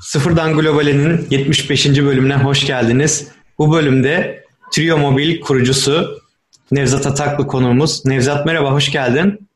Sıfırdan Globale'nin 75. bölümüne hoş geldiniz. Bu bölümde Trio Mobil kurucusu Nevzat Ataklı konuğumuz. Nevzat merhaba, hoş geldin.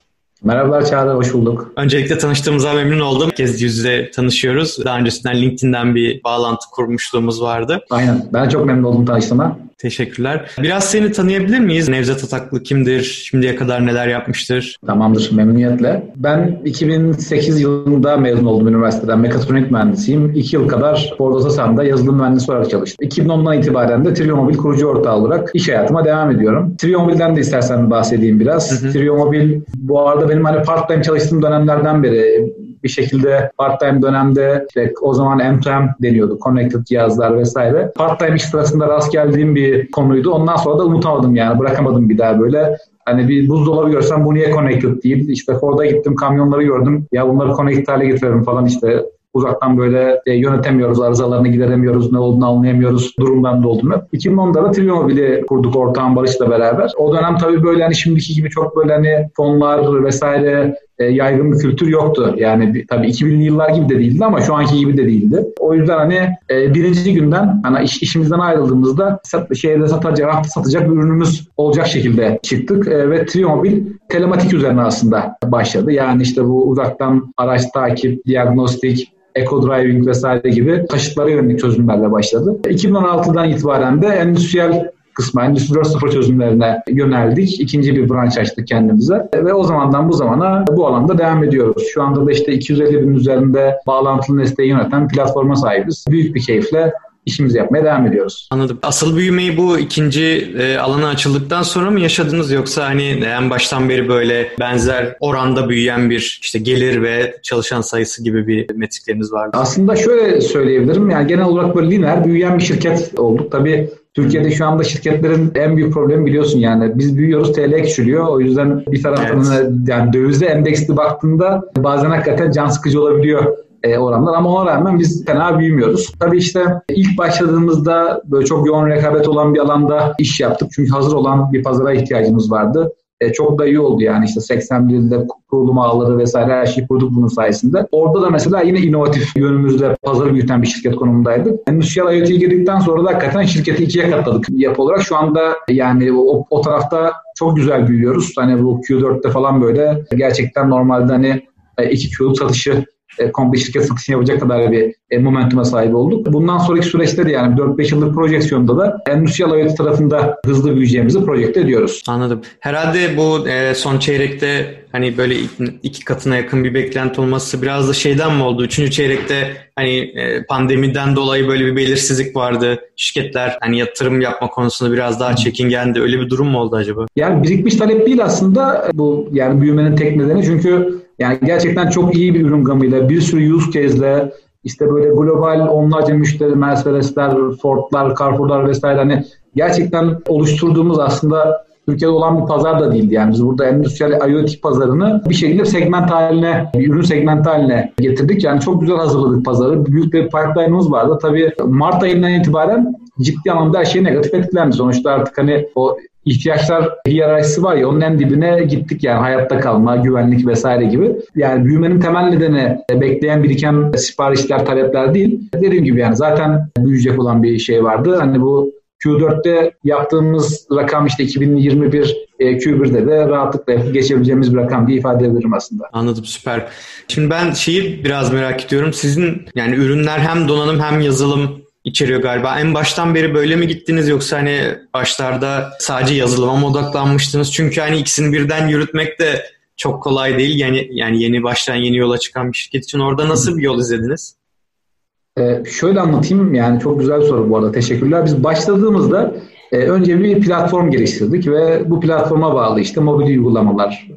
Merhabalar Çağrı, hoş bulduk. Öncelikle tanıştığımıza memnun oldum. Bir kez yüzde tanışıyoruz. Daha öncesinden LinkedIn'den bir bağlantı kurmuşluğumuz vardı. Aynen, ben çok memnun oldum tanıştığıma. Teşekkürler. Biraz seni tanıyabilir miyiz? Nevzat Ataklı kimdir? Şimdiye kadar neler yapmıştır? Tamamdır, memnuniyetle. Ben 2008 yılında mezun oldum üniversiteden. Mekatronik mühendisiyim. İki yıl kadar Ford Otosan'da yazılım mühendisi olarak çalıştım. 2010'dan itibaren de Trio Mobil kurucu ortağı olarak iş hayatıma devam ediyorum. Trio Mobil'den de istersen bahsedeyim biraz. Hı hı. Trio Mobil bu arada benim hani part-time çalıştığım dönemlerden beri bir şekilde part-time dönemde işte o zaman M2M deniyordu. Connected cihazlar vesaire. Part-time iş sırasında rast geldiğim bir konuydu. Ondan sonra da unutamadım yani. Bırakamadım bir daha böyle. Hani bir buzdolabı görsem bu niye connected değil. İşte Ford'a gittim kamyonları gördüm. Ya bunları connected hale getiriyorum falan işte uzaktan böyle e, yönetemiyoruz, arızalarını gideremiyoruz, ne olduğunu anlayamıyoruz durumdan doldum hep. 2010'da da Triomobil'i kurduk ortağım Barış'la beraber. O dönem tabii böyle hani şimdiki gibi çok böyle hani fonlar vesaire e, yaygın bir kültür yoktu. Yani tabii 2000'li yıllar gibi de değildi ama şu anki gibi de değildi. O yüzden hani e, birinci günden hani iş, işimizden ayrıldığımızda sat, şehirde satacak, hafta satacak bir ürünümüz olacak şekilde çıktık e, ve Triomobil telematik üzerine aslında başladı. Yani işte bu uzaktan araç takip, diagnostik, eco driving vesaire gibi taşıtlara yönelik çözümlerle başladı. 2016'dan itibaren de endüstriyel kısmı Endüstri 4.0 çözümlerine yöneldik. İkinci bir branş açtık kendimize. Ve o zamandan bu zamana bu alanda devam ediyoruz. Şu anda da işte 250 bin üzerinde bağlantılı nesneyi yöneten platforma sahibiz. Büyük bir keyifle işimizi yapmaya devam ediyoruz. Anladım. Asıl büyümeyi bu ikinci e, alana açıldıktan sonra mı yaşadınız yoksa hani en baştan beri böyle benzer oranda büyüyen bir işte gelir ve çalışan sayısı gibi bir metrikleriniz vardı? Aslında şöyle söyleyebilirim. Yani genel olarak böyle lineer büyüyen bir şirket olduk. Tabii Türkiye'de şu anda şirketlerin en büyük problemi biliyorsun yani biz büyüyoruz TL küçülüyor. O yüzden bir taraftan evet. yani dövizde endeksli baktığında bazen hakikaten can sıkıcı olabiliyor e, oranlar ama ona rağmen biz fena büyümüyoruz. Tabii işte ilk başladığımızda böyle çok yoğun rekabet olan bir alanda iş yaptık. Çünkü hazır olan bir pazara ihtiyacımız vardı. E, çok da iyi oldu yani işte 81'de kurulum ağları vesaire her şeyi kurduk bunun sayesinde. Orada da mesela yine inovatif yönümüzde pazarı büyüten bir şirket konumundaydık. Endüstriyel IoT'ye girdikten sonra da hakikaten şirketi ikiye katladık yapı olarak. Şu anda yani o, o tarafta çok güzel büyüyoruz. Hani bu Q4'te falan böyle gerçekten normalde hani e, iki Q'luk satışı e, komple şirket satışını yapacak kadar bir e, momentuma sahip olduk. Bundan sonraki süreçte de yani 4-5 yıllık projeksiyonda da endüstriyel IoT tarafında hızlı büyüyeceğimizi projekte ediyoruz. Anladım. Herhalde bu e, son çeyrekte hani böyle iki katına yakın bir beklenti olması biraz da şeyden mi oldu? Üçüncü çeyrekte hani e, pandemiden dolayı böyle bir belirsizlik vardı. Şirketler hani yatırım yapma konusunda biraz daha çekingendi. Öyle bir durum mu oldu acaba? Yani birikmiş talep değil aslında bu yani büyümenin tek nedeni. Çünkü yani gerçekten çok iyi bir ürün gamıyla, bir sürü use case'le işte böyle global onlarca müşteri, Mercedes'ler, Ford'lar, Carrefour'lar vesaire hani gerçekten oluşturduğumuz aslında Türkiye'de olan bir pazar da değildi. Yani biz burada endüstriyel IoT pazarını bir şekilde segment haline, bir ürün segment haline getirdik. Yani çok güzel hazırladık pazarı. Büyük bir pipeline'ımız vardı. Tabii Mart ayından itibaren ciddi anlamda her şey negatif etkilendi. Sonuçta artık hani o ihtiyaçlar hiyerarşisi var ya onun en dibine gittik yani hayatta kalma, güvenlik vesaire gibi. Yani büyümenin temel nedeni bekleyen biriken siparişler, talepler değil. Dediğim gibi yani zaten büyüyecek olan bir şey vardı. Hani bu Q4'te yaptığımız rakam işte 2021 e, Q1'de de rahatlıkla geçebileceğimiz bir rakam diye ifade edebilirim aslında. Anladım süper. Şimdi ben şeyi biraz merak ediyorum. Sizin yani ürünler hem donanım hem yazılım içeriyor galiba. En baştan beri böyle mi gittiniz yoksa hani başlarda sadece yazılıma mı odaklanmıştınız? Çünkü hani ikisini birden yürütmek de çok kolay değil. Yani yani yeni baştan yeni yola çıkan bir şirket için orada nasıl bir yol izlediniz? Ee, şöyle anlatayım yani çok güzel soru bu arada teşekkürler. Biz başladığımızda e, önce bir platform geliştirdik ve bu platforma bağlı işte mobil uygulamalar,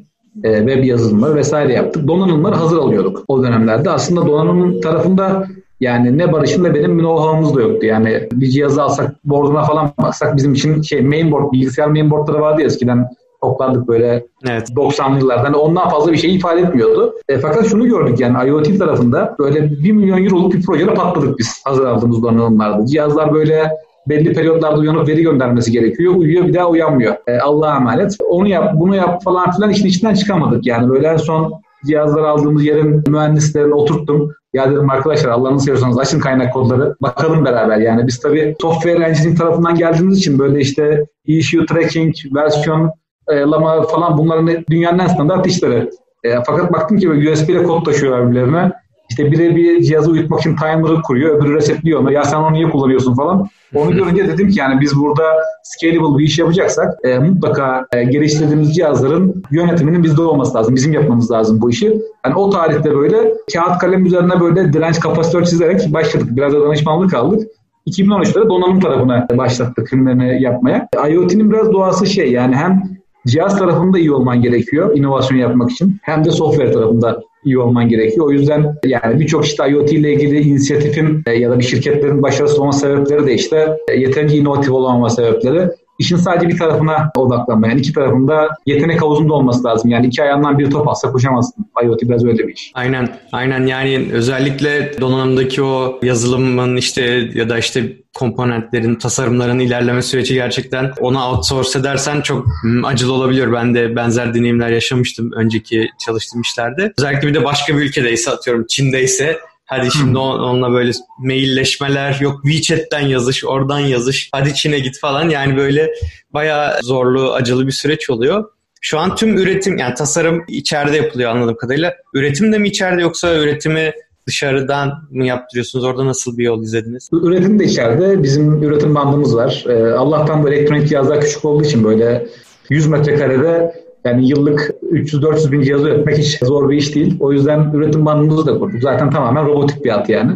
e, web yazılımları vesaire yaptık. Donanımları hazır alıyorduk o dönemlerde. Aslında donanım tarafında yani ne Barış'ın ne benim know-how'umuz da yoktu. Yani bir cihazı alsak, board'una falan baksak bizim için şey mainboard, bilgisayar mainboardları vardı ya eskiden toplardık böyle evet. 90'lı yıllardan. Ondan fazla bir şey ifade etmiyordu. E, fakat şunu gördük yani IoT tarafında böyle 1 milyon euroluk bir projede patladık biz hazır aldığımız donanımlarda. Cihazlar böyle belli periyotlarda uyanıp veri göndermesi gerekiyor. Uyuyor bir daha uyanmıyor. E, Allah'a emanet. Onu yap, bunu yap falan filan işin içinden çıkamadık. Yani böyle en son cihazları aldığımız yerin mühendislerini oturttum. Ya dedim arkadaşlar Allah'ını seviyorsanız açın kaynak kodları. Bakalım beraber yani. Biz tabii software engineering tarafından geldiğimiz için böyle işte issue tracking, versiyon e, lama falan bunların dünyanın en standart işleri. E, fakat baktım ki USB ile kod taşıyorlar birbirlerine. İşte biri bir cihazı uyutmak için timer'ı kuruyor, öbürü resetliyor onu. Ya sen onu niye kullanıyorsun falan. Onu görünce dedim ki yani biz burada scalable bir iş yapacaksak e, mutlaka e, geliştirdiğimiz cihazların yönetiminin bizde olması lazım. Bizim yapmamız lazım bu işi. Yani o tarihte böyle kağıt kalem üzerine böyle direnç kapasitör çizerek başladık. Biraz da danışmanlık aldık. 2013'te donanım tarafına başlattık filmlerini yapmaya. IoT'nin biraz doğası şey yani hem cihaz tarafında iyi olman gerekiyor inovasyon yapmak için hem de software tarafında iyi olman gerekiyor. O yüzden yani birçok işte IoT ile ilgili inisiyatifin e, ya da bir şirketlerin başarısız olma sebepleri de işte e, yeterince inovatif olamama sebepleri. İşin sadece bir tarafına odaklanma. Yani iki tarafında yetenek havuzunda olması lazım. Yani iki ayağından bir top alsa koşamazsın. IoT biraz öyle bir iş. Aynen. Aynen yani özellikle donanımdaki o yazılımın işte ya da işte komponentlerin, tasarımların ilerleme süreci gerçekten ona outsource edersen çok hmm, acılı olabiliyor. Ben de benzer deneyimler yaşamıştım önceki çalıştığım işlerde. Özellikle bir de başka bir ülkedeyse atıyorum Çin'deyse Hadi şimdi onunla böyle mailleşmeler yok WeChat'ten yazış, oradan yazış, hadi Çin'e git falan. Yani böyle bayağı zorlu, acılı bir süreç oluyor. Şu an tüm üretim yani tasarım içeride yapılıyor anladığım kadarıyla. Üretim de mi içeride yoksa üretimi dışarıdan mı yaptırıyorsunuz? Orada nasıl bir yol izlediniz? Üretim de içeride. Bizim üretim bandımız var. Ee, Allah'tan da elektronik cihazlar küçük olduğu için böyle 100 metrekarede yani yıllık 300-400 bin cihaz üretmek hiç zor bir iş değil. O yüzden üretim bandımızı da kurduk. Zaten tamamen robotik bir at yani.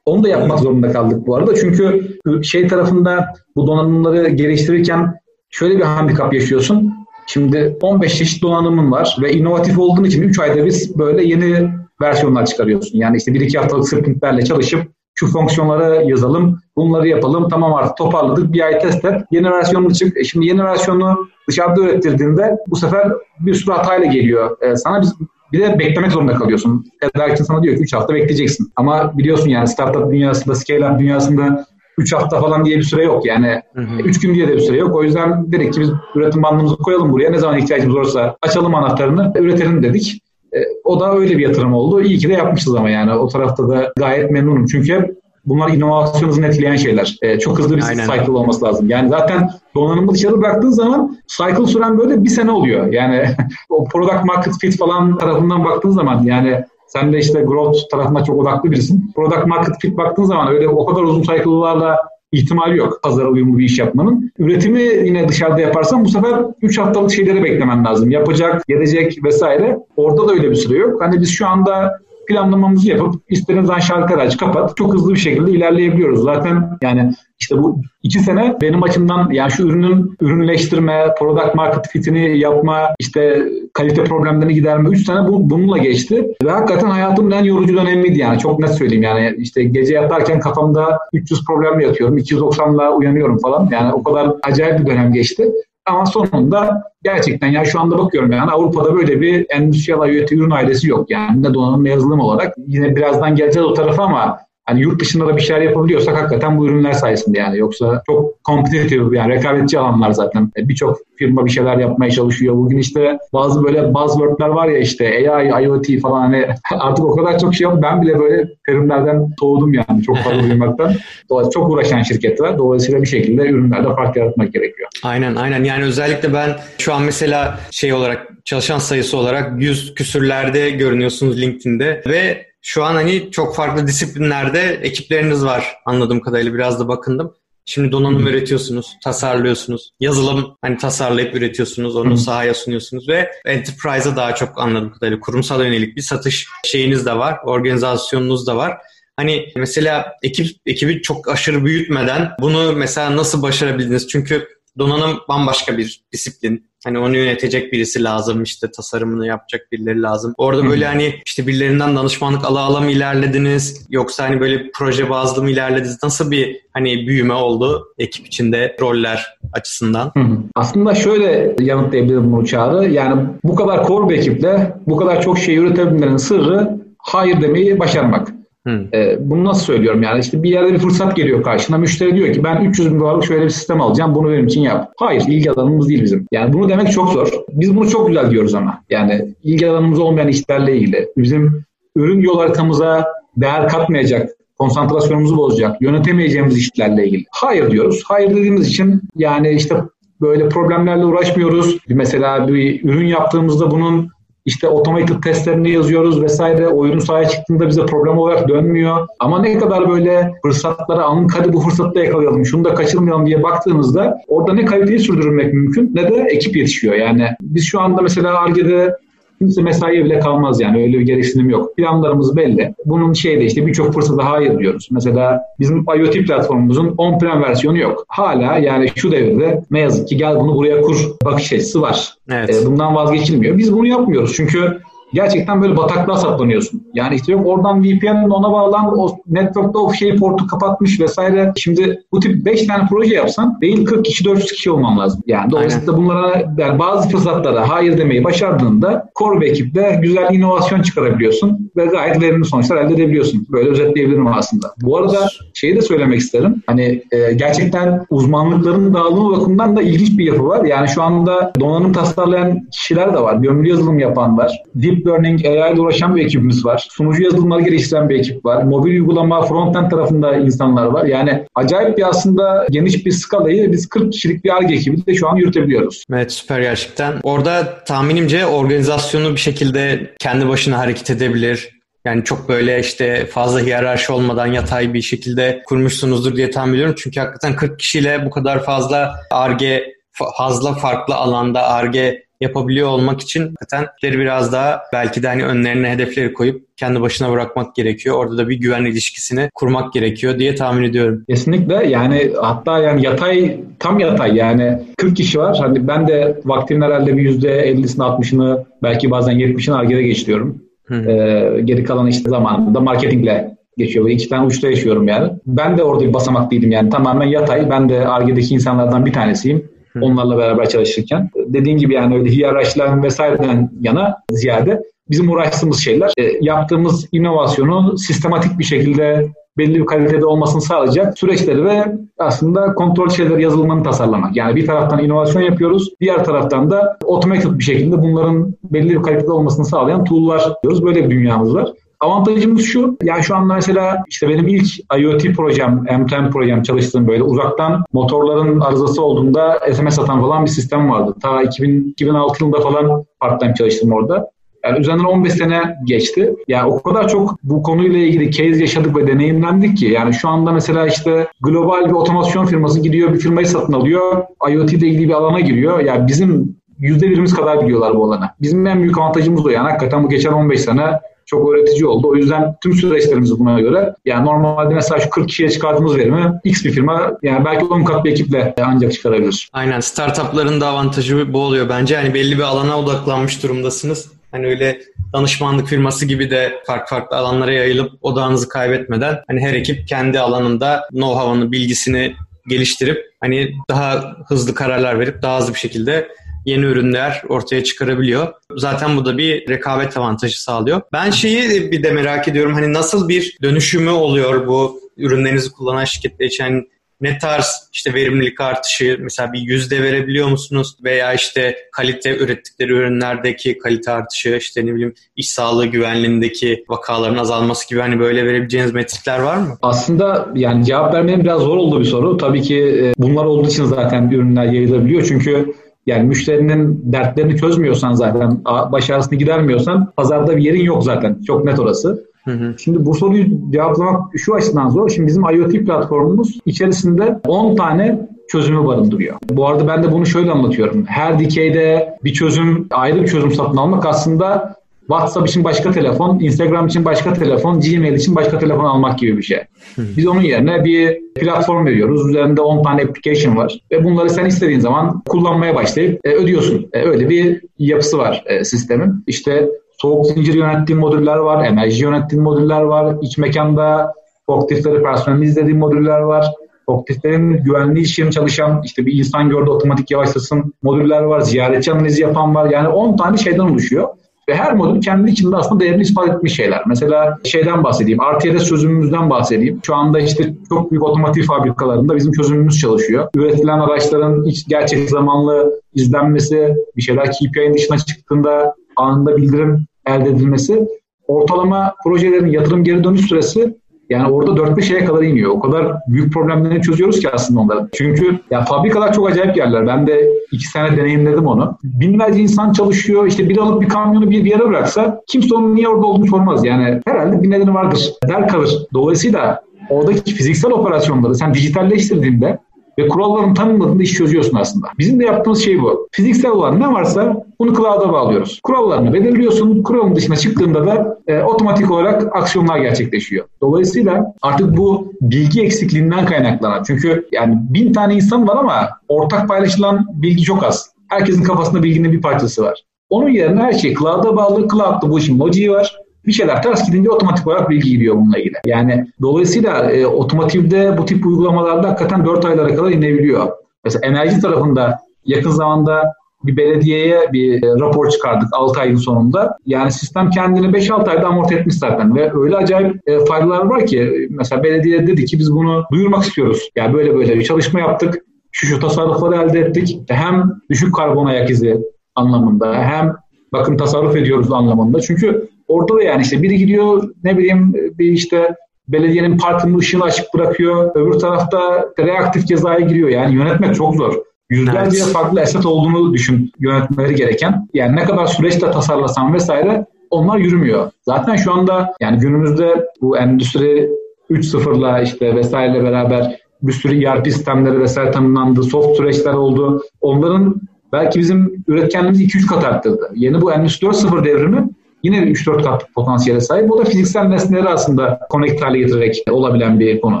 Onu da yapmak zorunda kaldık bu arada. Çünkü şey tarafında bu donanımları geliştirirken şöyle bir handikap yaşıyorsun. Şimdi 15 çeşit donanımın var ve inovatif olduğun için 3 ayda biz böyle yeni versiyonlar çıkarıyorsun. Yani işte 1-2 haftalık sprintlerle çalışıp şu fonksiyonları yazalım, bunları yapalım, tamam artık toparladık, bir ay test et, yeni versiyonu çık. E şimdi yeni versiyonu dışarıda ürettirdiğinde bu sefer bir sürü hatayla geliyor. E, sana biz bir de beklemek zorunda kalıyorsun. Tedarikçi sana diyor ki 3 hafta bekleyeceksin. Ama biliyorsun yani startup dünyasında, scale-up dünyasında 3 hafta falan diye bir süre yok. Yani 3 gün diye de bir süre yok. O yüzden dedik ki biz üretim bandımızı koyalım buraya. Ne zaman ihtiyacımız olursa açalım anahtarını, üretelim dedik. E, o da öyle bir yatırım oldu. İyi ki de yapmışız ama yani o tarafta da gayet memnunum. Çünkü bunlar inovasyon hızını etkileyen şeyler. E, çok hızlı bir Aynen. cycle olması lazım. Yani zaten donanımı dışarı bıraktığın zaman cycle süren böyle bir sene oluyor. Yani o product market fit falan tarafından baktığın zaman yani sen de işte growth tarafına çok odaklı birisin. Product market fit baktığın zaman öyle o kadar uzun cycle'larla ihtimali yok pazara uyumlu bir iş yapmanın. Üretimi yine dışarıda yaparsan bu sefer 3 haftalık şeyleri beklemen lazım. Yapacak, gelecek vesaire. Orada da öyle bir süre yok. Hani biz şu anda planlamamızı yapıp istediğiniz an şarkı aç kapat çok hızlı bir şekilde ilerleyebiliyoruz. Zaten yani işte bu iki sene benim açımdan yani şu ürünün ürünleştirme, product market fitini yapma, işte kalite problemlerini giderme üç sene bu, bununla geçti. Ve hakikaten hayatımın en yorucu dönemiydi yani çok net söyleyeyim yani işte gece yatarken kafamda 300 problemle yatıyorum, 290'la uyanıyorum falan yani o kadar acayip bir dönem geçti. Ama sonunda gerçekten ya şu anda bakıyorum yani Avrupa'da böyle bir endüstriyel IoT ürün ailesi yok. Yani ne donanım ne yazılım olarak. Yine birazdan geleceğiz o tarafa ama hani yurt dışında da bir şeyler yapabiliyorsak hakikaten bu ürünler sayesinde yani. Yoksa çok kompetitif yani rekabetçi alanlar zaten. E, birçok firma bir şeyler yapmaya çalışıyor. Bugün işte bazı böyle buzzwordler var ya işte AI, IoT falan hani artık o kadar çok şey yok. Ben bile böyle terimlerden soğudum yani çok fazla duymaktan. Dolayısıyla çok uğraşan şirketler. Dolayısıyla bir şekilde ürünlerde fark yaratmak gerekiyor. Aynen aynen. Yani özellikle ben şu an mesela şey olarak çalışan sayısı olarak yüz küsürlerde görünüyorsunuz LinkedIn'de ve şu an hani çok farklı disiplinlerde ekipleriniz var anladığım kadarıyla biraz da bakındım. Şimdi donanım Hı-hı. üretiyorsunuz, tasarlıyorsunuz. Yazılım hani tasarlayıp üretiyorsunuz, onu Hı-hı. sahaya sunuyorsunuz ve enterprise'a daha çok anladığım kadarıyla kurumsal yönelik bir satış şeyiniz de var, organizasyonunuz da var. Hani mesela ekip ekibi çok aşırı büyütmeden bunu mesela nasıl başarabildiniz? Çünkü donanım bambaşka bir disiplin. Hani onu yönetecek birisi lazım işte tasarımını yapacak birileri lazım. Orada böyle hani işte birilerinden danışmanlık ala ala mı ilerlediniz yoksa hani böyle proje bazlı mı ilerlediniz? Nasıl bir hani büyüme oldu ekip içinde roller açısından? Aslında şöyle yanıtlayabilirim bu çağrı. Yani bu kadar core bir ekiple bu kadar çok şey üretebilmenin sırrı hayır demeyi başarmak. E, bunu nasıl söylüyorum yani işte bir yerde bir fırsat geliyor karşına müşteri diyor ki ben 300 bin dolarlık şöyle bir sistem alacağım bunu benim için yap. Hayır ilgi alanımız değil bizim. Yani bunu demek çok zor. Biz bunu çok güzel diyoruz ama. Yani ilgi alanımız olmayan işlerle ilgili bizim ürün yol haritamıza değer katmayacak konsantrasyonumuzu bozacak, yönetemeyeceğimiz işlerle ilgili. Hayır diyoruz. Hayır dediğimiz için yani işte böyle problemlerle uğraşmıyoruz. Mesela bir ürün yaptığımızda bunun işte automated testlerini yazıyoruz vesaire. O ürün sahaya çıktığında bize problem olarak dönmüyor. Ama ne kadar böyle fırsatlara anlık hadi bu fırsatta yakalayalım, şunu da kaçırmayalım diye baktığınızda orada ne kaliteyi sürdürmek mümkün ne de ekip yetişiyor. Yani biz şu anda mesela Arge'de Kimse mesaiye bile kalmaz yani öyle bir gereksinim yok. Planlarımız belli. Bunun şeyde işte birçok fırsata hayır diyoruz. Mesela bizim IoT platformumuzun on-prem versiyonu yok. Hala yani şu devirde ne yazık ki gel bunu buraya kur bakış açısı var. Evet. E, bundan vazgeçilmiyor. Biz bunu yapmıyoruz çünkü gerçekten böyle bataklığa saplanıyorsun. Yani işte yok oradan VPN'in ona bağlan o network'ta o şey portu kapatmış vesaire. Şimdi bu tip 5 tane proje yapsan değil 40 kişi 400 kişi olman lazım. Yani dolayısıyla Aynen. bunlara yani bazı fırsatlara hayır demeyi başardığında core bir ekiple güzel inovasyon çıkarabiliyorsun ve gayet verimli sonuçlar elde edebiliyorsun. Böyle özetleyebilirim aslında. Bu arada şeyi de söylemek isterim. Hani e, gerçekten uzmanlıkların dağılımı bakımından da ilginç bir yapı var. Yani şu anda donanım tasarlayan kişiler de var. Gömülü yazılım yapan var. Deep Learning, AI ile uğraşan bir ekibimiz var. Sunucu yazılımları geliştiren bir ekip var. Mobil uygulama, frontend tarafında insanlar var. Yani acayip bir aslında geniş bir skalayı biz 40 kişilik bir ARGE ekibi de şu an yürütebiliyoruz. Evet süper gerçekten. Orada tahminimce organizasyonu bir şekilde kendi başına hareket edebilir. Yani çok böyle işte fazla hiyerarşi olmadan yatay bir şekilde kurmuşsunuzdur diye tahmin ediyorum. Çünkü hakikaten 40 kişiyle bu kadar fazla ARGE fazla farklı alanda ARGE yapabiliyor olmak için hakikaten biraz daha belki de hani önlerine hedefleri koyup kendi başına bırakmak gerekiyor. Orada da bir güven ilişkisini kurmak gerekiyor diye tahmin ediyorum. Kesinlikle yani hatta yani yatay tam yatay yani 40 kişi var. Hani ben de vaktimin herhalde bir %50'sini 60'ını belki bazen 70'ini argede geçiriyorum. Ee, geri kalan işte zamanında marketingle geçiyor. Böyle iki tane uçta yaşıyorum yani. Ben de orada bir basamaklıydım yani. Tamamen yatay. Ben de Arge'deki insanlardan bir tanesiyim onlarla beraber çalışırken. Dediğim gibi yani öyle hiyerarşiler vesaireden yana ziyade bizim uğraştığımız şeyler e, yaptığımız inovasyonu sistematik bir şekilde belli bir kalitede olmasını sağlayacak süreçleri ve aslında kontrol şeyleri yazılımını tasarlamak. Yani bir taraftan inovasyon yapıyoruz, diğer taraftan da otomatik bir şekilde bunların belli bir kalitede olmasını sağlayan tool'lar yapıyoruz. Böyle bir dünyamız var. Avantajımız şu, yani şu anda mesela işte benim ilk IoT projem, M10 projem çalıştığım böyle uzaktan motorların arızası olduğunda SMS atan falan bir sistem vardı. Ta 2000, 2006 yılında falan part-time çalıştım orada. Yani üzerinden 15 sene geçti. Yani o kadar çok bu konuyla ilgili case yaşadık ve deneyimlendik ki. Yani şu anda mesela işte global bir otomasyon firması gidiyor bir firmayı satın alıyor. IoT ile ilgili bir alana giriyor. Yani bizim yüzde birimiz kadar biliyorlar bu alana. Bizim en büyük avantajımız o yani. Hakikaten bu geçen 15 sene çok öğretici oldu. O yüzden tüm süreçlerimizi buna göre yani normalde mesela şu 40 kişiye çıkardığımız verimi X bir firma yani belki 10 kat bir ekiple ancak çıkarabilir. Aynen startupların da avantajı bu oluyor bence. Yani belli bir alana odaklanmış durumdasınız. Hani öyle danışmanlık firması gibi de farklı farklı alanlara yayılıp odağınızı kaybetmeden hani her ekip kendi alanında know-how'ını, bilgisini geliştirip hani daha hızlı kararlar verip daha hızlı bir şekilde yeni ürünler ortaya çıkarabiliyor. Zaten bu da bir rekabet avantajı sağlıyor. Ben şeyi bir de merak ediyorum hani nasıl bir dönüşümü oluyor bu ürünlerinizi kullanan şirketler için? Yani ne tarz işte verimlilik artışı mesela bir yüzde verebiliyor musunuz veya işte kalite ürettikleri ürünlerdeki kalite artışı işte ne bileyim iş sağlığı güvenliğindeki vakaların azalması gibi hani böyle verebileceğiniz metrikler var mı? Aslında yani cevap vermenin biraz zor olduğu bir soru. Tabii ki e, bunlar olduğu için zaten ürünler yayılabiliyor. Çünkü yani müşterinin dertlerini çözmüyorsan zaten, başarısını gidermiyorsan pazarda bir yerin yok zaten. Çok net orası. Hı hı. Şimdi bu soruyu cevaplamak şu açıdan zor. Şimdi bizim IoT platformumuz içerisinde 10 tane çözümü barındırıyor. Bu arada ben de bunu şöyle anlatıyorum. Her dikeyde bir çözüm, ayrı bir çözüm satın almak aslında WhatsApp için başka telefon, Instagram için başka telefon, Gmail için başka telefon almak gibi bir şey. Biz onun yerine bir platform veriyoruz. Üzerinde 10 tane application var. Ve bunları sen istediğin zaman kullanmaya başlayıp e, ödüyorsun. E, öyle bir yapısı var e, sistemin. İşte soğuk zincir yönettiğin modüller var, enerji yönettiğin modüller var, iç mekanda forkliftleri personel izlediğin modüller var. Forkliftlerin güvenliği için çalışan işte bir insan gördü otomatik yavaşlasın modüller var, ziyaretçi analizi yapan var. Yani 10 tane şeyden oluşuyor. Ve her modül kendi içinde aslında değerini ispat etmiş şeyler. Mesela şeyden bahsedeyim, RTLS çözümümüzden bahsedeyim. Şu anda işte çok büyük otomotiv fabrikalarında bizim çözümümüz çalışıyor. Üretilen araçların hiç gerçek zamanlı izlenmesi, bir şeyler KPI'nin dışına çıktığında anında bildirim elde edilmesi ortalama projelerin yatırım geri dönüş süresi yani orada 4-5 şeye kadar iniyor. O kadar büyük problemlerini çözüyoruz ki aslında onları. Çünkü ya fabrikalar çok acayip yerler. Ben de iki sene deneyimledim onu. Binlerce insan çalışıyor. İşte bir alıp bir kamyonu bir, bir yere bıraksa kimse onun niye orada olduğunu sormaz. Yani herhalde bir nedeni vardır. Der kalır. Dolayısıyla oradaki fiziksel operasyonları sen dijitalleştirdiğinde ve kuralların tanımladığında iş çözüyorsun aslında. Bizim de yaptığımız şey bu. Fiziksel olan ne varsa bunu cloud'a bağlıyoruz. Kurallarını belirliyorsun. Kuralın dışına çıktığında da e, otomatik olarak aksiyonlar gerçekleşiyor. Dolayısıyla artık bu bilgi eksikliğinden kaynaklanan. Çünkü yani bin tane insan var ama ortak paylaşılan bilgi çok az. Herkesin kafasında bilginin bir parçası var. Onun yerine her şey cloud'a bağlı. Cloud'da bu işin logiği var bir şeyler ters gidince otomatik olarak bilgi gidiyor bununla ilgili. Yani dolayısıyla e, otomotivde bu tip uygulamalarda hakikaten 4 aylara kadar inebiliyor. Mesela enerji tarafında yakın zamanda bir belediyeye bir e, rapor çıkardık 6 ayın sonunda. Yani sistem kendini 5-6 ayda amorti etmiş zaten ve öyle acayip e, faydalar var ki mesela belediye dedi ki biz bunu duyurmak istiyoruz. Yani böyle böyle bir çalışma yaptık. Şu şu tasarrufları elde ettik. Hem düşük karbon ayak izi anlamında hem bakın tasarruf ediyoruz anlamında. Çünkü Orada da yani işte biri gidiyor ne bileyim bir işte belediyenin parkının ışığını açık bırakıyor. Öbür tarafta reaktif cezaya giriyor. Yani yönetmek çok zor. Yüzlerce evet. farklı eset olduğunu düşün yönetmeleri gereken. Yani ne kadar süreçte tasarlasan vesaire onlar yürümüyor. Zaten şu anda yani günümüzde bu endüstri 3.0'la işte vesaireyle beraber bir sürü ERP sistemleri vesaire tanımlandı. Soft süreçler oldu. Onların belki bizim üretkenliğimizi 2-3 kat arttırdı. Yeni bu Endüstri 4.0 devrimi yine 3-4 kat potansiyele sahip. O da fiziksel nesneleri aslında connect hale getirerek olabilen bir konu.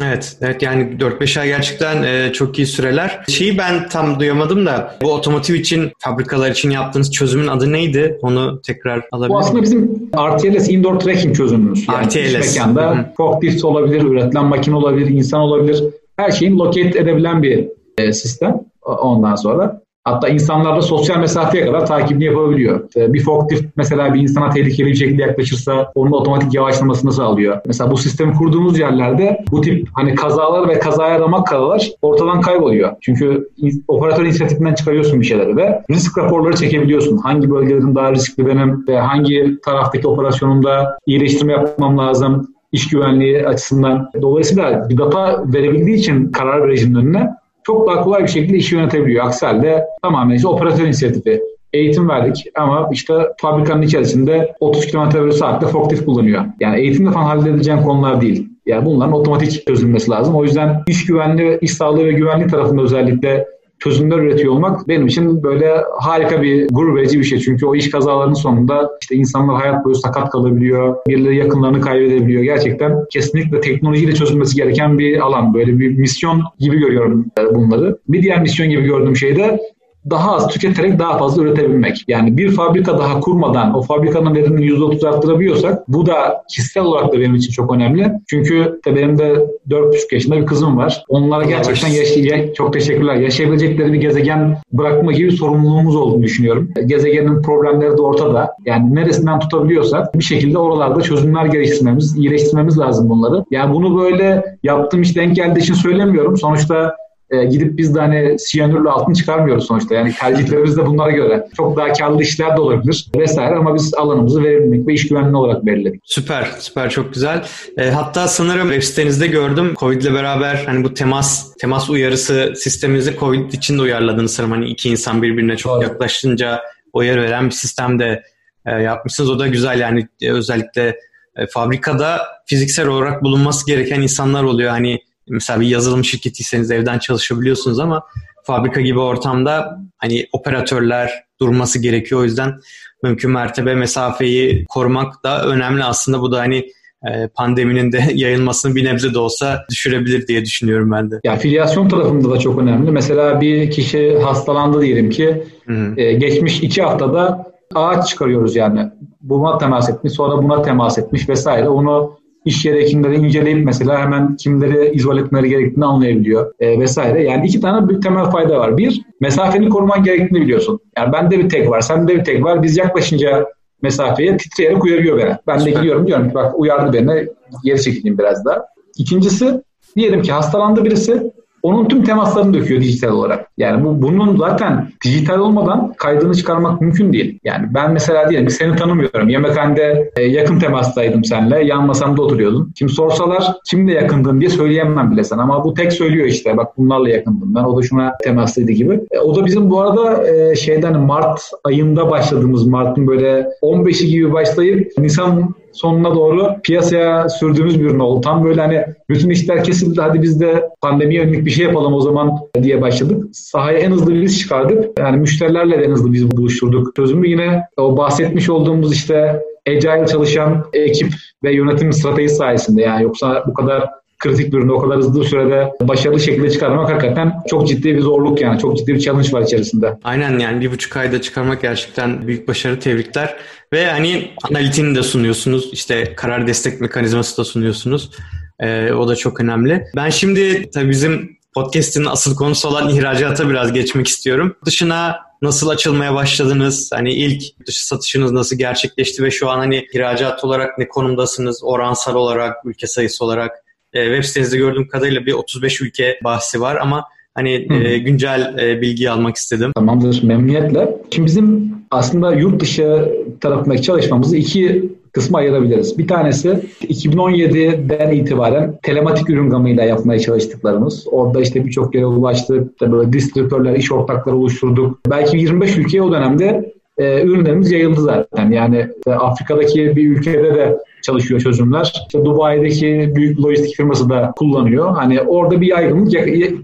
Evet, evet yani 4-5 ay gerçekten e, çok iyi süreler. Şeyi ben tam duyamadım da bu otomotiv için, fabrikalar için yaptığınız çözümün adı neydi? Onu tekrar alabilir Bu aslında bizim RTLS Indoor Tracking çözümümüz. Yani RTLS. mekanda forklift olabilir, üretilen makine olabilir, insan olabilir. Her şeyin locate edebilen bir e, sistem ondan sonra. Hatta insanlarda sosyal mesafeye kadar takibini yapabiliyor. Bir forklift mesela bir insana tehlikeli bir şekilde yaklaşırsa onun otomatik yavaşlamasını sağlıyor. Mesela bu sistemi kurduğumuz yerlerde bu tip hani kazalar ve kazaya ramak karalar ortadan kayboluyor. Çünkü operatör inisiyatifinden çıkarıyorsun bir şeyleri ve risk raporları çekebiliyorsun. Hangi bölgelerin daha riskli benim ve hangi taraftaki operasyonumda iyileştirme yapmam lazım iş güvenliği açısından. Dolayısıyla bir data verebildiği için karar vericinin önüne çok daha kolay bir şekilde işi yönetebiliyor. Aksi halde tamamen işte operatör inisiyatifi. Eğitim verdik ama işte fabrikanın içerisinde 30 km saatte forklift kullanıyor. Yani eğitimle falan halledileceğin konular değil. Yani bunların otomatik çözülmesi lazım. O yüzden iş güvenliği, iş sağlığı ve güvenliği tarafında özellikle çözümler üretiyor olmak benim için böyle harika bir gurur verici bir şey. Çünkü o iş kazalarının sonunda işte insanlar hayat boyu sakat kalabiliyor, birileri yakınlarını kaybedebiliyor. Gerçekten kesinlikle teknolojiyle çözülmesi gereken bir alan. Böyle bir misyon gibi görüyorum bunları. Bir diğer misyon gibi gördüğüm şey de daha az tüketerek daha fazla üretebilmek. Yani bir fabrika daha kurmadan o fabrikanın verimini %30 arttırabiliyorsak bu da kişisel olarak da benim için çok önemli. Çünkü de benim de 4,5 yaşında bir kızım var. Onlara gerçekten yaşay çok teşekkürler. Yaşayabilecekleri bir gezegen bırakma gibi sorumluluğumuz olduğunu düşünüyorum. Gezegenin problemleri de ortada. Yani neresinden tutabiliyorsak bir şekilde oralarda çözümler geliştirmemiz, iyileştirmemiz lazım bunları. Yani bunu böyle yaptığım iş denk geldiği için söylemiyorum. Sonuçta e, gidip biz de hani siyanürle altın çıkarmıyoruz sonuçta. Yani tercihlerimiz de bunlara göre. Çok daha karlı işler de olabilir vesaire ama biz alanımızı verimlilik ve iş güvenliği olarak belirledik. Süper, süper çok güzel. E, hatta sanırım web sitenizde gördüm Covid ile beraber hani bu temas temas uyarısı sisteminizi Covid için de uyarladınız sanırım. Hani iki insan birbirine çok Doğru. yaklaşınca uyarı veren bir sistem de e, yapmışsınız. O da güzel yani e, özellikle e, fabrikada fiziksel olarak bulunması gereken insanlar oluyor. Hani mesela bir yazılım şirketiyseniz evden çalışabiliyorsunuz ama fabrika gibi ortamda hani operatörler durması gerekiyor. O yüzden mümkün mertebe mesafeyi korumak da önemli aslında. Bu da hani e, pandeminin de yayılmasını bir nebze de olsa düşürebilir diye düşünüyorum ben de. Ya filyasyon tarafında da çok önemli. Mesela bir kişi hastalandı diyelim ki e, geçmiş iki haftada ağaç çıkarıyoruz yani. Buna temas etmiş sonra buna temas etmiş vesaire. Onu iş yeri hekimleri inceleyip mesela hemen kimleri izole etmeleri gerektiğini anlayabiliyor e, vesaire. Yani iki tane büyük temel fayda var. Bir, mesafeni koruman gerektiğini biliyorsun. Yani bende bir tek var, sende bir tek var. Biz yaklaşınca mesafeye titreyerek uyarıyor beni. Ben de gidiyorum diyorum ki bak uyardı beni geri çekileyim biraz daha. İkincisi diyelim ki hastalandı birisi onun tüm temaslarını döküyor dijital olarak. Yani bu bunun zaten dijital olmadan kaydını çıkarmak mümkün değil. Yani ben mesela diyelim seni tanımıyorum. Yemekhanede e, yakın temastaydım seninle. Yan masamda oturuyordum. Kim sorsalar kimle yakındın diye söyleyemem bile sana. Ama bu tek söylüyor işte. Bak bunlarla yakındım ben. O da şuna temaslıydı gibi. E, o da bizim bu arada e, şeyden Mart ayında başladığımız Mart'ın böyle 15'i gibi başlayıp Nisan sonuna doğru piyasaya sürdüğümüz bir ürün oldu. Tam böyle hani bütün işler kesildi hadi biz de pandemi yönelik bir şey yapalım o zaman diye başladık. Sahaya en hızlı biz çıkardık. Yani müşterilerle de en hızlı biz buluşturduk. Çözümü yine o bahsetmiş olduğumuz işte agile çalışan ekip ve yönetim stratejisi sayesinde yani yoksa bu kadar kritik bir ürünü o kadar hızlı sürede başarılı şekilde çıkarmak hakikaten çok ciddi bir zorluk yani. Çok ciddi bir challenge var içerisinde. Aynen yani bir buçuk ayda çıkarmak gerçekten büyük başarı. Tebrikler. Ve hani analitini de sunuyorsunuz. İşte karar destek mekanizması da sunuyorsunuz. Ee, o da çok önemli. Ben şimdi tabii bizim podcast'in asıl konusu olan ihracata biraz geçmek istiyorum. Dışına nasıl açılmaya başladınız? Hani ilk dışı satışınız nasıl gerçekleşti ve şu an hani ihracat olarak ne konumdasınız? Oransal olarak, ülke sayısı olarak e, web sitenizde gördüğüm kadarıyla bir 35 ülke bahsi var ama hani e, güncel e, bilgi almak istedim. Tamamdır memnuniyetle. Şimdi bizim aslında yurt dışı tarafındaki çalışmamızı iki kısma ayırabiliriz. Bir tanesi 2017'den itibaren telematik ürün gamıyla yapmaya çalıştıklarımız. Orada işte birçok yere ulaştık. İşte böyle distribütörler, iş ortakları oluşturduk. Belki 25 ülkeye o dönemde e, ürünlerimiz yayıldı zaten. Yani e, Afrika'daki bir ülkede de çalışıyor çözümler. İşte Dubai'deki büyük lojistik firması da kullanıyor. Hani orada bir yaygınlık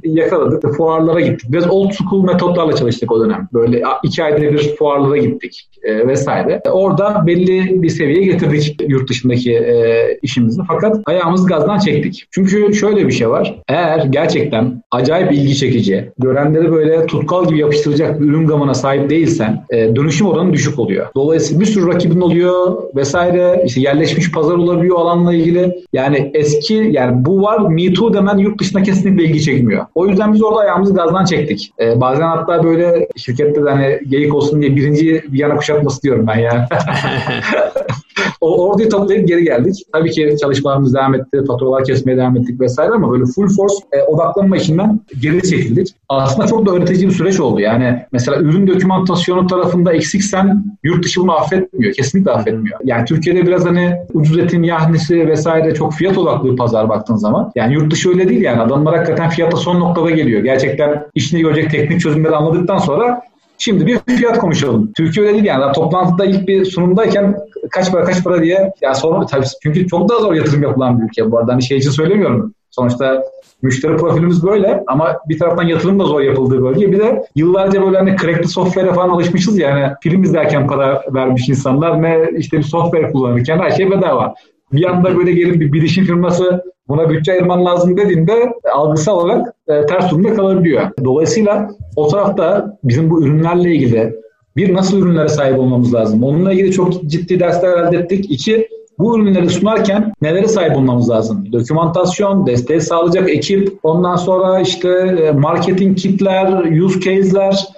yakaladık. Fuarlara gittik. Biraz old school metotlarla çalıştık o dönem. Böyle iki ayda bir fuarlara gittik e, vesaire. Orada belli bir seviyeye getirdik yurt dışındaki e, işimizi. Fakat ayağımızı gazdan çektik. Çünkü şöyle bir şey var. Eğer gerçekten acayip ilgi çekici, görenleri böyle tutkal gibi yapıştıracak bir ürün gamına sahip değilsen e, dönüşüm oranı düşük oluyor. Dolayısıyla bir sürü rakibin oluyor vesaire. İşte yerleşmiş pazar olabiliyor alanla ilgili. Yani eski yani bu var Me Too demen yurt dışına kesinlikle ilgi çekmiyor. O yüzden biz orada ayağımızı gazdan çektik. Ee, bazen hatta böyle şirkette de hani geyik olsun diye birinci bir yana kuşatması diyorum ben yani. o orduyu toplayıp geri geldik. Tabii ki çalışmalarımız devam etti, faturalar kesmeye devam ettik vesaire ama böyle full force e, odaklanma işinden geri çekildik. Aslında çok da öğretici bir süreç oldu. Yani mesela ürün dokümantasyonu tarafında eksiksen yurt dışı bunu affetmiyor. Kesinlikle affetmiyor. Yani Türkiye'de biraz hani ucuz etin yahnisi vesaire çok fiyat odaklı bir pazar baktığın zaman. Yani yurt dışı öyle değil yani. Adamlar hakikaten fiyata son noktada geliyor. Gerçekten işini görecek teknik çözümleri anladıktan sonra Şimdi bir fiyat konuşalım. Türkiye öyle değil yani. Toplantıda ilk bir sunumdayken kaç para kaç para diye ya sonra tabii çünkü çok daha zor yatırım yapılan bir ülke bu arada. Hani şey için söylemiyorum. Sonuçta müşteri profilimiz böyle ama bir taraftan yatırım da zor yapıldığı bölge. Bir de yıllarca böyle hani crackli software'e falan alışmışız yani film izlerken para vermiş insanlar ne işte bir software kullanırken her şey bedava. Bir anda böyle gelip bir bilişim firması buna bütçe ayırman lazım dediğinde algısal olarak e, ters durumda kalabiliyor. Dolayısıyla o tarafta bizim bu ürünlerle ilgili bir nasıl ürünlere sahip olmamız lazım. Onunla ilgili çok ciddi dersler elde ettik. İki, bu ürünleri sunarken nelere sahip olmamız lazım? Dokümantasyon, desteği sağlayacak ekip, ondan sonra işte e, marketing kitler, use case'ler,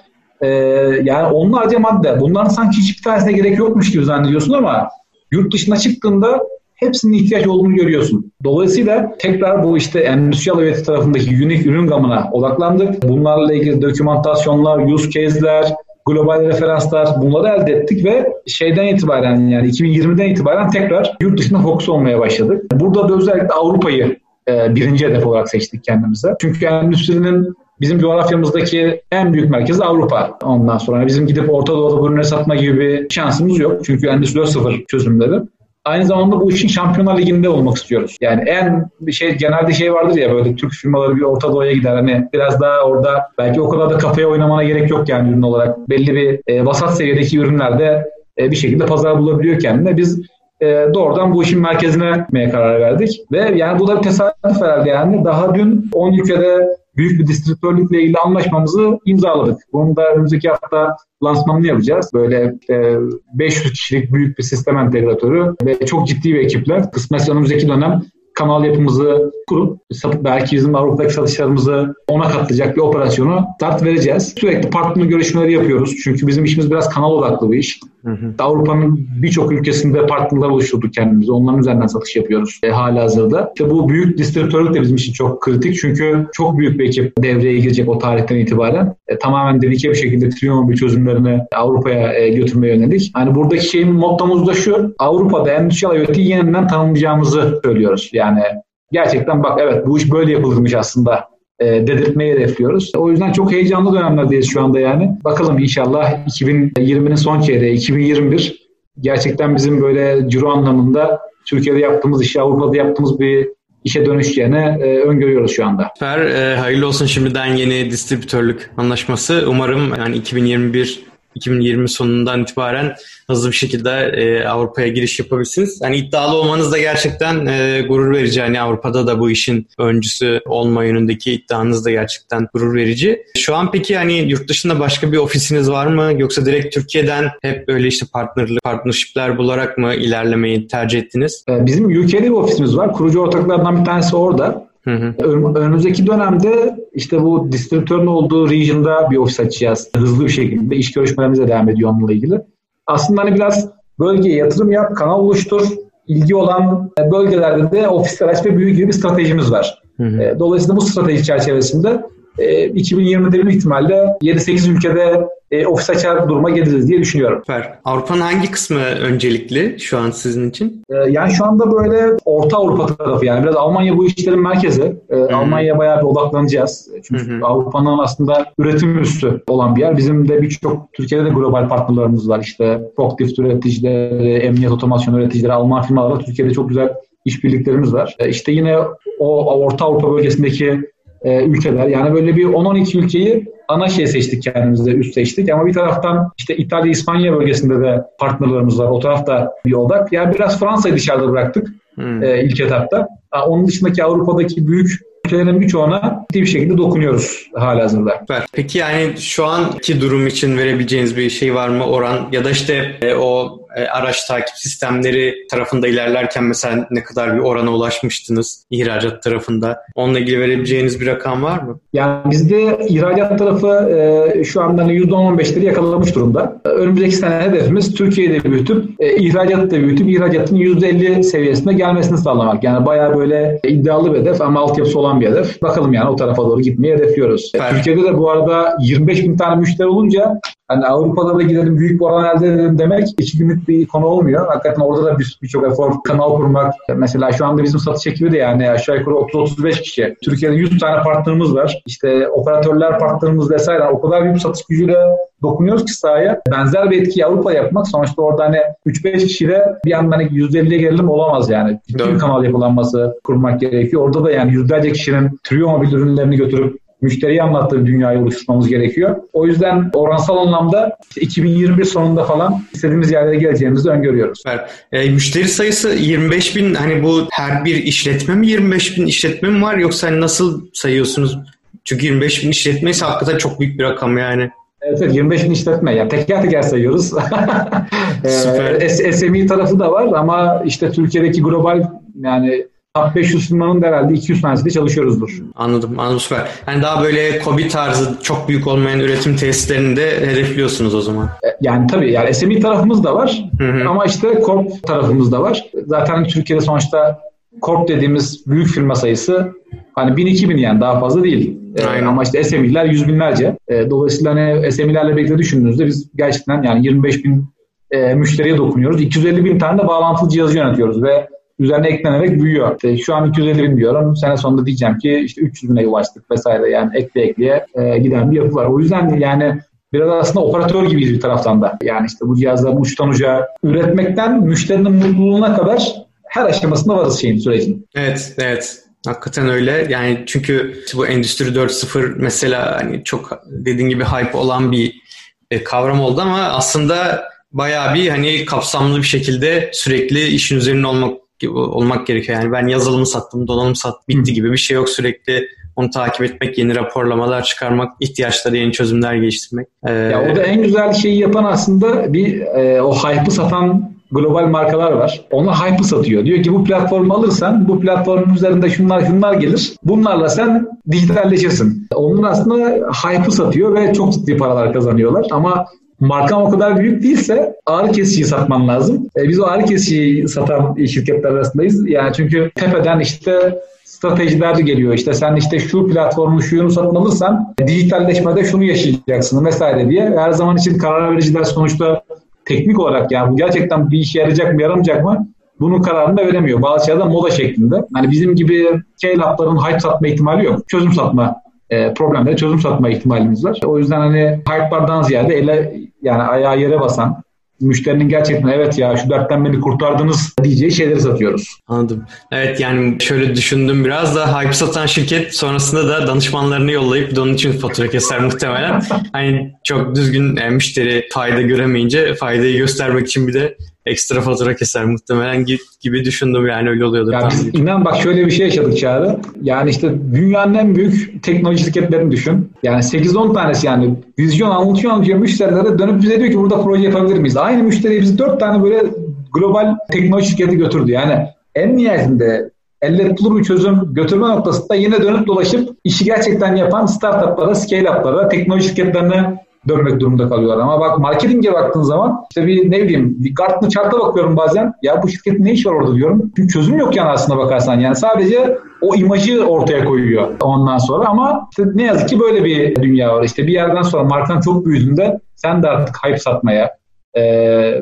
e, yani onlarca madde. Bunların sanki hiçbir tanesine gerek yokmuş gibi zannediyorsun ama yurt dışına çıktığında hepsinin ihtiyaç olduğunu görüyorsun. Dolayısıyla tekrar bu işte endüstriyel üretim tarafındaki unique ürün gamına odaklandık. Bunlarla ilgili dokümantasyonlar, use case'ler, global referanslar bunları elde ettik ve şeyden itibaren yani 2020'den itibaren tekrar yurt dışında fokus olmaya başladık. Burada da özellikle Avrupa'yı e, birinci hedef olarak seçtik kendimize. Çünkü endüstrinin bizim coğrafyamızdaki en büyük merkezi Avrupa. Ondan sonra bizim gidip Orta Doğu'da ürünleri satma gibi bir şansımız yok. Çünkü Endüstri sıfır çözümleri. Aynı zamanda bu işin Şampiyonlar Ligi'nde olmak istiyoruz. Yani en şey genelde şey vardır ya böyle Türk firmaları bir Orta Doğu'ya gider. Hani biraz daha orada belki o kadar da kafaya oynamana gerek yok yani ürün olarak. Belli bir e, vasat seviyedeki ürünlerde e, bir şekilde pazar bulabiliyor kendine. Biz e, doğrudan bu işin merkezine karar verdik. Ve yani bu da bir tesadüf herhalde yani. Daha dün 10 ülkede büyük bir distribütörlükle ilgili anlaşmamızı imzaladık. Bunu da önümüzdeki hafta lansmanını yapacağız. Böyle e, 500 kişilik büyük bir sistem entegratörü ve çok ciddi bir ekipler. Kısmet önümüzdeki dönem kanal yapımızı kurup belki bizim Avrupa'daki satışlarımızı ona katlayacak bir operasyonu start vereceğiz. Sürekli partner görüşmeleri yapıyoruz. Çünkü bizim işimiz biraz kanal odaklı bir iş. Avrupa'nın birçok ülkesinde partnerler oluşturduk kendimizi. Onların üzerinden satış yapıyoruz e, hala hazırda. İşte bu büyük distribütörlük de bizim için çok kritik. Çünkü çok büyük bir ekip devreye girecek o tarihten itibaren. E, tamamen dedike bir şekilde Triumph çözümlerini Avrupa'ya e, götürmeye yönelik. Hani buradaki şeyin mottomuz da şu. Avrupa'da endüstriyel IoT'yi yeniden tanımlayacağımızı söylüyoruz. Yani gerçekten bak evet bu iş böyle yapılırmış aslında e, dedirtmeyi hedefliyoruz. O yüzden çok heyecanlı dönemlerdeyiz şu anda yani. Bakalım inşallah 2020'nin son çeyreği, 2021 gerçekten bizim böyle ciro anlamında Türkiye'de yaptığımız işi Avrupa'da yaptığımız bir işe dönüşeceğini e, öngörüyoruz şu anda. Süper. E, hayırlı olsun şimdiden yeni distribütörlük anlaşması. Umarım yani 2021 2020 sonundan itibaren hızlı bir şekilde e, Avrupa'ya giriş yapabilirsiniz. Yani iddialı olmanız da gerçekten e, gurur verici. Yani Avrupa'da da bu işin öncüsü olma yönündeki iddianız da gerçekten gurur verici. Şu an peki hani yurt dışında başka bir ofisiniz var mı? Yoksa direkt Türkiye'den hep böyle işte partnerlik, partnershipler bularak mı ilerlemeyi tercih ettiniz? E, bizim UK'de bir ofisimiz var. Kurucu ortaklardan bir tanesi orada. Hı hı. Önümüzdeki dönemde işte bu distribütörün olduğu region'da bir ofis açacağız. Hızlı bir şekilde iş görüşmelerimize devam ediyor onunla ilgili. Aslında hani biraz bölgeye yatırım yap, kanal oluştur. ilgi olan bölgelerde de ofisler aç ve büyük gibi bir stratejimiz var. Hı hı. E, dolayısıyla bu strateji çerçevesinde 2020'de e, büyük ihtimalle 7-8 ülkede e, ofis açar duruma geliriz diye düşünüyorum. Süper. Avrupa'nın hangi kısmı öncelikli şu an sizin için? E, yani şu anda böyle Orta Avrupa tarafı yani biraz Almanya bu işlerin merkezi. E, Almanya'ya bayağı bir odaklanacağız. Çünkü Avrupa'nın aslında üretim üstü olan bir yer. Bizim de birçok Türkiye'de de global partnerlarımız var. İşte forklift üreticileri, emniyet otomasyon üreticileri, Alman firmalarla Türkiye'de çok güzel işbirliklerimiz var. E, işte yine o Orta Avrupa bölgesindeki e, ülkeler. Yani böyle bir 10-12 ülkeyi ana şey seçtik kendimize, üst seçtik. Ama bir taraftan işte İtalya, İspanya bölgesinde de partnerlerimiz var. O tarafta bir odak. Yani biraz Fransa'yı dışarıda bıraktık hmm. e, ilk etapta. Onun dışındaki Avrupa'daki büyük ülkelerin birçoğuna ciddi bir şekilde dokunuyoruz hala hazırda. Peki yani şu anki durum için verebileceğiniz bir şey var mı oran ya da işte e, o e, araç takip sistemleri tarafında ilerlerken mesela ne kadar bir orana ulaşmıştınız ihracat tarafında? Onunla ilgili verebileceğiniz bir rakam var mı? Yani bizde ihracat tarafı e, şu anda %10-15'leri hani yakalamış durumda. Önümüzdeki sene hedefimiz Türkiye'de büyütüp e, ihracatı da büyütüp ihracatın %50 seviyesine gelmesini sağlamak. Yani bayağı böyle iddialı bir hedef ama altyapısı olan bir hedef. Bakalım yani o tarafa doğru gitmeyi hedefliyoruz. Evet. Türkiye'de de bu arada 25 bin tane müşteri olunca hani Avrupa'da da gidelim büyük bir oran elde edelim demek iki günlük bir konu olmuyor. Hakikaten orada da birçok bir efor kanal kurmak. Mesela şu anda bizim satış ekibi de yani aşağı yukarı 30-35 kişi. Türkiye'de 100 tane partnerimiz var. İşte operatörler partnerimiz vesaire. O kadar büyük satış gücüyle dokunuyoruz ki sahaya. Benzer bir etki Avrupa yapmak sonuçta orada hani 3-5 kişiyle bir anda hani %50'ye gelelim olamaz yani. Ciddi kanal yapılanması kurmak gerekiyor. Orada da yani yüzlerce kişinin Trio mobil ürünlerini götürüp müşteriye anlattığı dünyayı oluşturmamız gerekiyor. O yüzden oransal anlamda 2021 sonunda falan istediğimiz yerlere geleceğimizi öngörüyoruz. E, müşteri sayısı 25 bin hani bu her bir işletme mi 25 bin işletme mi var yoksa hani nasıl sayıyorsunuz? Çünkü 25 bin işletme ise hakikaten çok büyük bir rakam yani. Evet, evet 25 bin işletme. Yani teker teker sayıyoruz. Süper. SME tarafı da var ama işte Türkiye'deki global yani Top 500 firmanın da herhalde 200 tanesiyle çalışıyoruzdur. Anladım, anladım süper. Yani daha böyle kobi tarzı çok büyük olmayan üretim tesislerini de hedefliyorsunuz o zaman. E, yani tabii yani SME tarafımız da var hı hı. ama işte Corp tarafımız da var. Zaten Türkiye'de sonuçta Corp dediğimiz büyük firma sayısı hani 1000-2000 yani daha fazla değil. E, Aynen. Ama işte SME'ler yüz binlerce. E, dolayısıyla hani SME'lerle birlikte düşündüğünüzde biz gerçekten yani 25 bin müşteriye dokunuyoruz. 250 bin tane de bağlantılı cihazı yönetiyoruz ve üzerine eklenerek büyüyor. İşte şu an 250 bin diyorum. Sene sonunda diyeceğim ki işte 300 bine ulaştık vesaire. Yani ekle ekleye e, giden bir yapı var. O yüzden yani biraz aslında operatör gibiyiz bir taraftan da. Yani işte bu cihazların uçtan uca üretmekten müşterinin mutluluğuna kadar her aşamasında varız şeyin sürecin. Evet, evet. Hakikaten öyle. Yani çünkü bu Endüstri 4.0 mesela hani çok dediğin gibi hype olan bir e, kavram oldu ama aslında bayağı bir hani kapsamlı bir şekilde sürekli işin üzerinde olmak olmak gerekiyor. Yani ben yazılımı sattım, donanım sattım, bitti gibi bir şey yok. Sürekli onu takip etmek, yeni raporlamalar çıkarmak, ihtiyaçları yeni çözümler geliştirmek. Ee, ya o da en güzel şeyi yapan aslında bir e, o hype'ı satan global markalar var. Onlar hype satıyor. Diyor ki bu platformu alırsan bu platformun üzerinde şunlar şunlar gelir. Bunlarla sen dijitalleşirsin. Onlar aslında hype'ı satıyor ve çok ciddi paralar kazanıyorlar. Ama markan o kadar büyük değilse ağrı kesiciyi satman lazım. E, biz o ağrı kesiciyi satan şirketler arasındayız. Yani çünkü tepeden işte stratejiler geliyor. İşte sen işte şu platformu şunu satın alırsan dijitalleşmede şunu yaşayacaksın vesaire diye. Her zaman için karar vericiler sonuçta teknik olarak yani bu gerçekten bir işe yarayacak mı yaramayacak mı bunun kararını da veremiyor. Bazı şeyler moda şeklinde. Hani bizim gibi K-Lab'ların hype satma ihtimali yok. Çözüm satma e, problemlere çözüm satma ihtimalimiz var. O yüzden hani hype'lardan ziyade ele yani ayağa yere basan müşterinin gerçekten evet ya şu dertten beni kurtardınız diyeceği şeyleri satıyoruz. Anladım. Evet yani şöyle düşündüm biraz da hype satan şirket sonrasında da danışmanlarını yollayıp onun için fatura keser muhtemelen. hani çok düzgün yani müşteri fayda göremeyince faydayı göstermek için bir de ekstra fatura keser muhtemelen gibi düşündüm yani öyle oluyordu. Ya biz, inan bak şöyle bir şey yaşadık Çağrı. Yani işte dünyanın en büyük teknoloji şirketlerini düşün. Yani 8-10 tanesi yani vizyon anlatıyor anlatıyor müşterilere dönüp bize diyor ki burada proje yapabilir miyiz? Aynı müşteriye bizi 4 tane böyle global teknoloji şirketi götürdü. Yani en nihayetinde elle tutulur bir çözüm götürme noktasında yine dönüp dolaşıp işi gerçekten yapan startuplara, scale-up'lara, teknoloji şirketlerine dönmek durumunda kalıyorlar. Ama bak marketinge baktığın zaman işte bir ne bileyim bir Gartner chart'a bakıyorum bazen. Ya bu şirketin ne iş var orada diyorum. Çünkü çözüm yok yani aslında bakarsan. Yani sadece o imajı ortaya koyuyor ondan sonra ama işte ne yazık ki böyle bir dünya var. İşte bir yerden sonra markan çok büyüdüğünde sen de artık hype satmaya, e,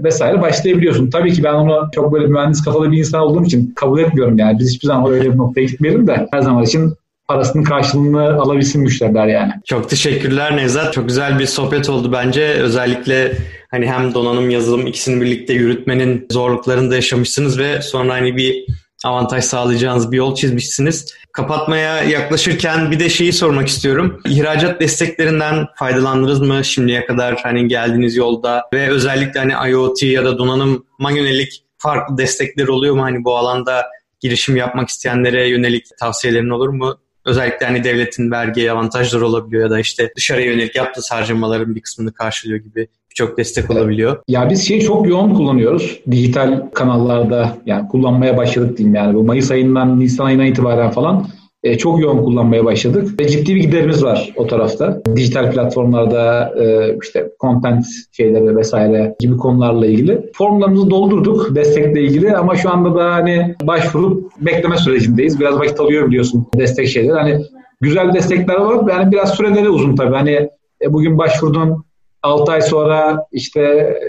vesaire başlayabiliyorsun. Tabii ki ben onu çok böyle mühendis kafalı bir insan olduğum için kabul etmiyorum yani. Biz hiçbir zaman öyle bir noktaya gitmeyelim de her zaman için parasının karşılığını alabilsin müşteriler yani. Çok teşekkürler Nevzat. Çok güzel bir sohbet oldu bence. Özellikle hani hem donanım yazılım ikisini birlikte yürütmenin zorluklarını da yaşamışsınız ve sonra hani bir avantaj sağlayacağınız bir yol çizmişsiniz. Kapatmaya yaklaşırken bir de şeyi sormak istiyorum. İhracat desteklerinden faydalandınız mı şimdiye kadar hani geldiğiniz yolda ve özellikle hani IoT ya da donanıma yönelik farklı destekler oluyor mu hani bu alanda girişim yapmak isteyenlere yönelik tavsiyelerin olur mu? Özellikle hani devletin vergi avantajları olabiliyor ya da işte dışarıya yönelik yaptığı harcamaların bir kısmını karşılıyor gibi birçok destek olabiliyor. Ya biz şeyi çok yoğun kullanıyoruz. Dijital kanallarda yani kullanmaya başladık diyeyim yani. Bu Mayıs ayından Nisan ayına itibaren falan e, çok yoğun kullanmaya başladık ve ciddi bir giderimiz var o tarafta. Dijital platformlarda e, işte content şeyleri vesaire gibi konularla ilgili. Formlarımızı doldurduk destekle ilgili ama şu anda da hani başvurup bekleme sürecindeyiz. Biraz vakit alıyor biliyorsun destek şeyler. Hani güzel destekler var. Yani biraz süreleri uzun tabii. Hani e, bugün başvurdun 6 ay sonra işte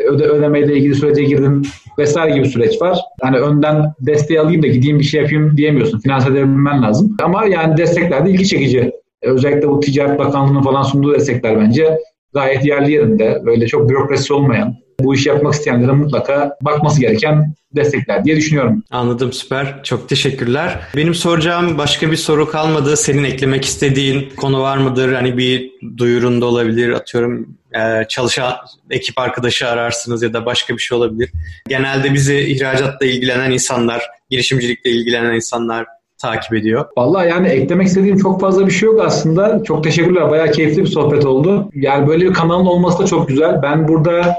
öde ödemeyle ilgili sürece girdim vesaire gibi süreç var. Hani önden desteği alayım da gideyim bir şey yapayım diyemiyorsun. Finanse edebilmen lazım. Ama yani destekler de ilgi çekici. Özellikle bu Ticaret Bakanlığı'nın falan sunduğu destekler bence gayet yerli yerinde. Böyle çok bürokrasi olmayan, bu işi yapmak isteyenlere mutlaka bakması gereken destekler diye düşünüyorum. Anladım süper. Çok teşekkürler. Benim soracağım başka bir soru kalmadı. Senin eklemek istediğin konu var mıdır? Hani bir duyurun da olabilir. Atıyorum e, çalışan ekip arkadaşı ararsınız ya da başka bir şey olabilir. Genelde bizi ihracatla ilgilenen insanlar, girişimcilikle ilgilenen insanlar takip ediyor. Vallahi yani eklemek istediğim çok fazla bir şey yok aslında. Çok teşekkürler. Bayağı keyifli bir sohbet oldu. Yani böyle bir kanalın olması da çok güzel. Ben burada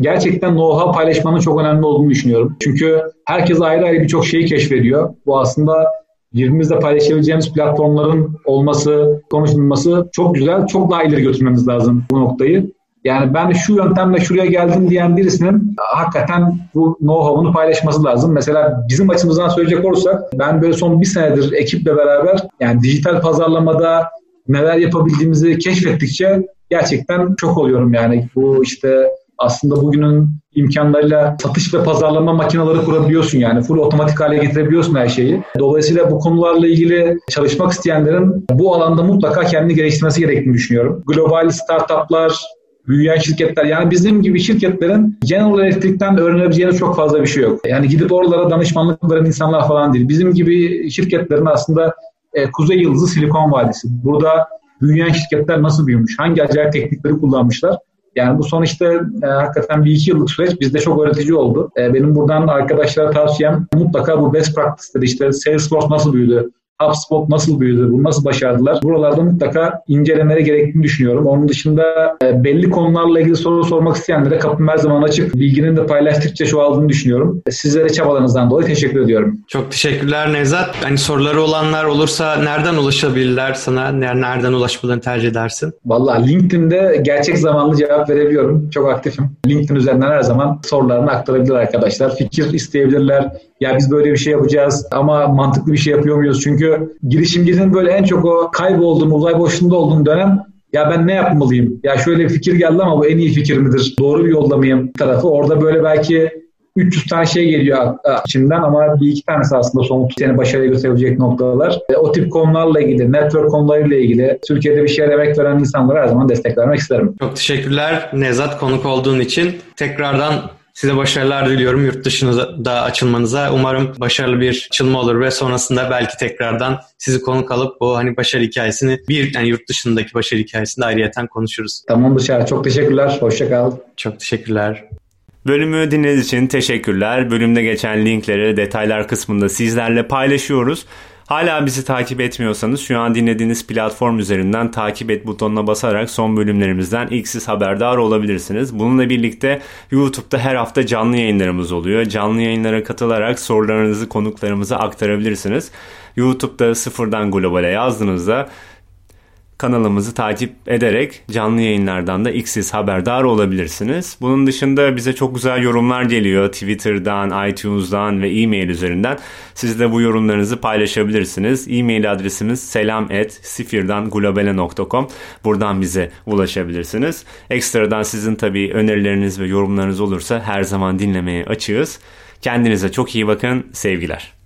gerçekten know-how paylaşmanın çok önemli olduğunu düşünüyorum. Çünkü herkes ayrı ayrı birçok şeyi keşfediyor. Bu aslında birbirimizle paylaşabileceğimiz platformların olması, konuşulması çok güzel. Çok daha ileri götürmemiz lazım bu noktayı. Yani ben şu yöntemle şuraya geldim diyen birisinin hakikaten bu know-how'unu paylaşması lazım. Mesela bizim açımızdan söyleyecek olursak ben böyle son bir senedir ekiple beraber yani dijital pazarlamada neler yapabildiğimizi keşfettikçe gerçekten çok oluyorum yani. Bu işte aslında bugünün imkanlarıyla satış ve pazarlama makineleri kurabiliyorsun yani. Full otomatik hale getirebiliyorsun her şeyi. Dolayısıyla bu konularla ilgili çalışmak isteyenlerin bu alanda mutlaka kendini geliştirmesi gerektiğini düşünüyorum. Global startuplar, büyüyen şirketler yani bizim gibi şirketlerin General Electric'ten öğrenebileceğiniz çok fazla bir şey yok. Yani gidip oralara danışmanlık veren insanlar falan değil. Bizim gibi şirketlerin aslında e, Kuzey Yıldızı Silikon Vadisi. Burada büyüyen şirketler nasıl büyümüş? Hangi acayip teknikleri kullanmışlar? Yani bu son işte e, hakikaten bir iki yıllık süreç bizde çok öğretici oldu. E, benim buradan arkadaşlara tavsiyem mutlaka bu best practice'leri işte Salesforce nasıl büyüdü, HubSpot nasıl büyüdü, bunu nasıl başardılar? Buralarda mutlaka incelemeleri gerektiğini düşünüyorum. Onun dışında e, belli konularla ilgili soru sormak isteyenlere kapım her zaman açık. Bilginin de paylaştıkça çoğaldığını düşünüyorum. Sizlere çabalarınızdan dolayı teşekkür ediyorum. Çok teşekkürler Nevzat. Hani soruları olanlar olursa nereden ulaşabilirler sana? Nereden ulaşmalarını tercih edersin? Valla LinkedIn'de gerçek zamanlı cevap verebiliyorum. Çok aktifim. LinkedIn üzerinden her zaman sorularını aktarabilir arkadaşlar. Fikir isteyebilirler. Ya biz böyle bir şey yapacağız ama mantıklı bir şey yapıyor muyuz? Çünkü girişimcinin böyle en çok o kaybolduğum, uzay boşluğunda olduğum dönem ya ben ne yapmalıyım? Ya şöyle bir fikir geldi ama bu en iyi fikir midir? Doğru bir yolda mıyım? tarafı. Orada böyle belki 300 tane şey geliyor içinden ama bir iki tanesi aslında somut seni başarıya götürebilecek noktalar. E, o tip konularla ilgili, network konularıyla ilgili Türkiye'de bir şey emek veren insanlara her zaman destek vermek isterim. Çok teşekkürler Nezat konuk olduğun için. Tekrardan Size başarılar diliyorum yurt dışına da açılmanıza. Umarım başarılı bir açılma olur ve sonrasında belki tekrardan sizi konuk alıp bu hani başarı hikayesini bir yani yurt dışındaki başarı hikayesini ayrıyeten konuşuruz. Tamamdır Şahar. Çok teşekkürler. Hoşçakal. Çok teşekkürler. Bölümü dinlediğiniz için teşekkürler. Bölümde geçen linkleri detaylar kısmında sizlerle paylaşıyoruz. Hala bizi takip etmiyorsanız şu an dinlediğiniz platform üzerinden takip et butonuna basarak son bölümlerimizden ilk siz haberdar olabilirsiniz. Bununla birlikte YouTube'da her hafta canlı yayınlarımız oluyor. Canlı yayınlara katılarak sorularınızı konuklarımıza aktarabilirsiniz. YouTube'da sıfırdan globale yazdığınızda kanalımızı takip ederek canlı yayınlardan da ilk haberdar olabilirsiniz. Bunun dışında bize çok güzel yorumlar geliyor Twitter'dan, iTunes'dan ve e-mail üzerinden. Siz de bu yorumlarınızı paylaşabilirsiniz. E-mail adresimiz selam@sifirdanglobale.com. Buradan bize ulaşabilirsiniz. Ekstradan sizin tabii önerileriniz ve yorumlarınız olursa her zaman dinlemeye açığız. Kendinize çok iyi bakın. Sevgiler.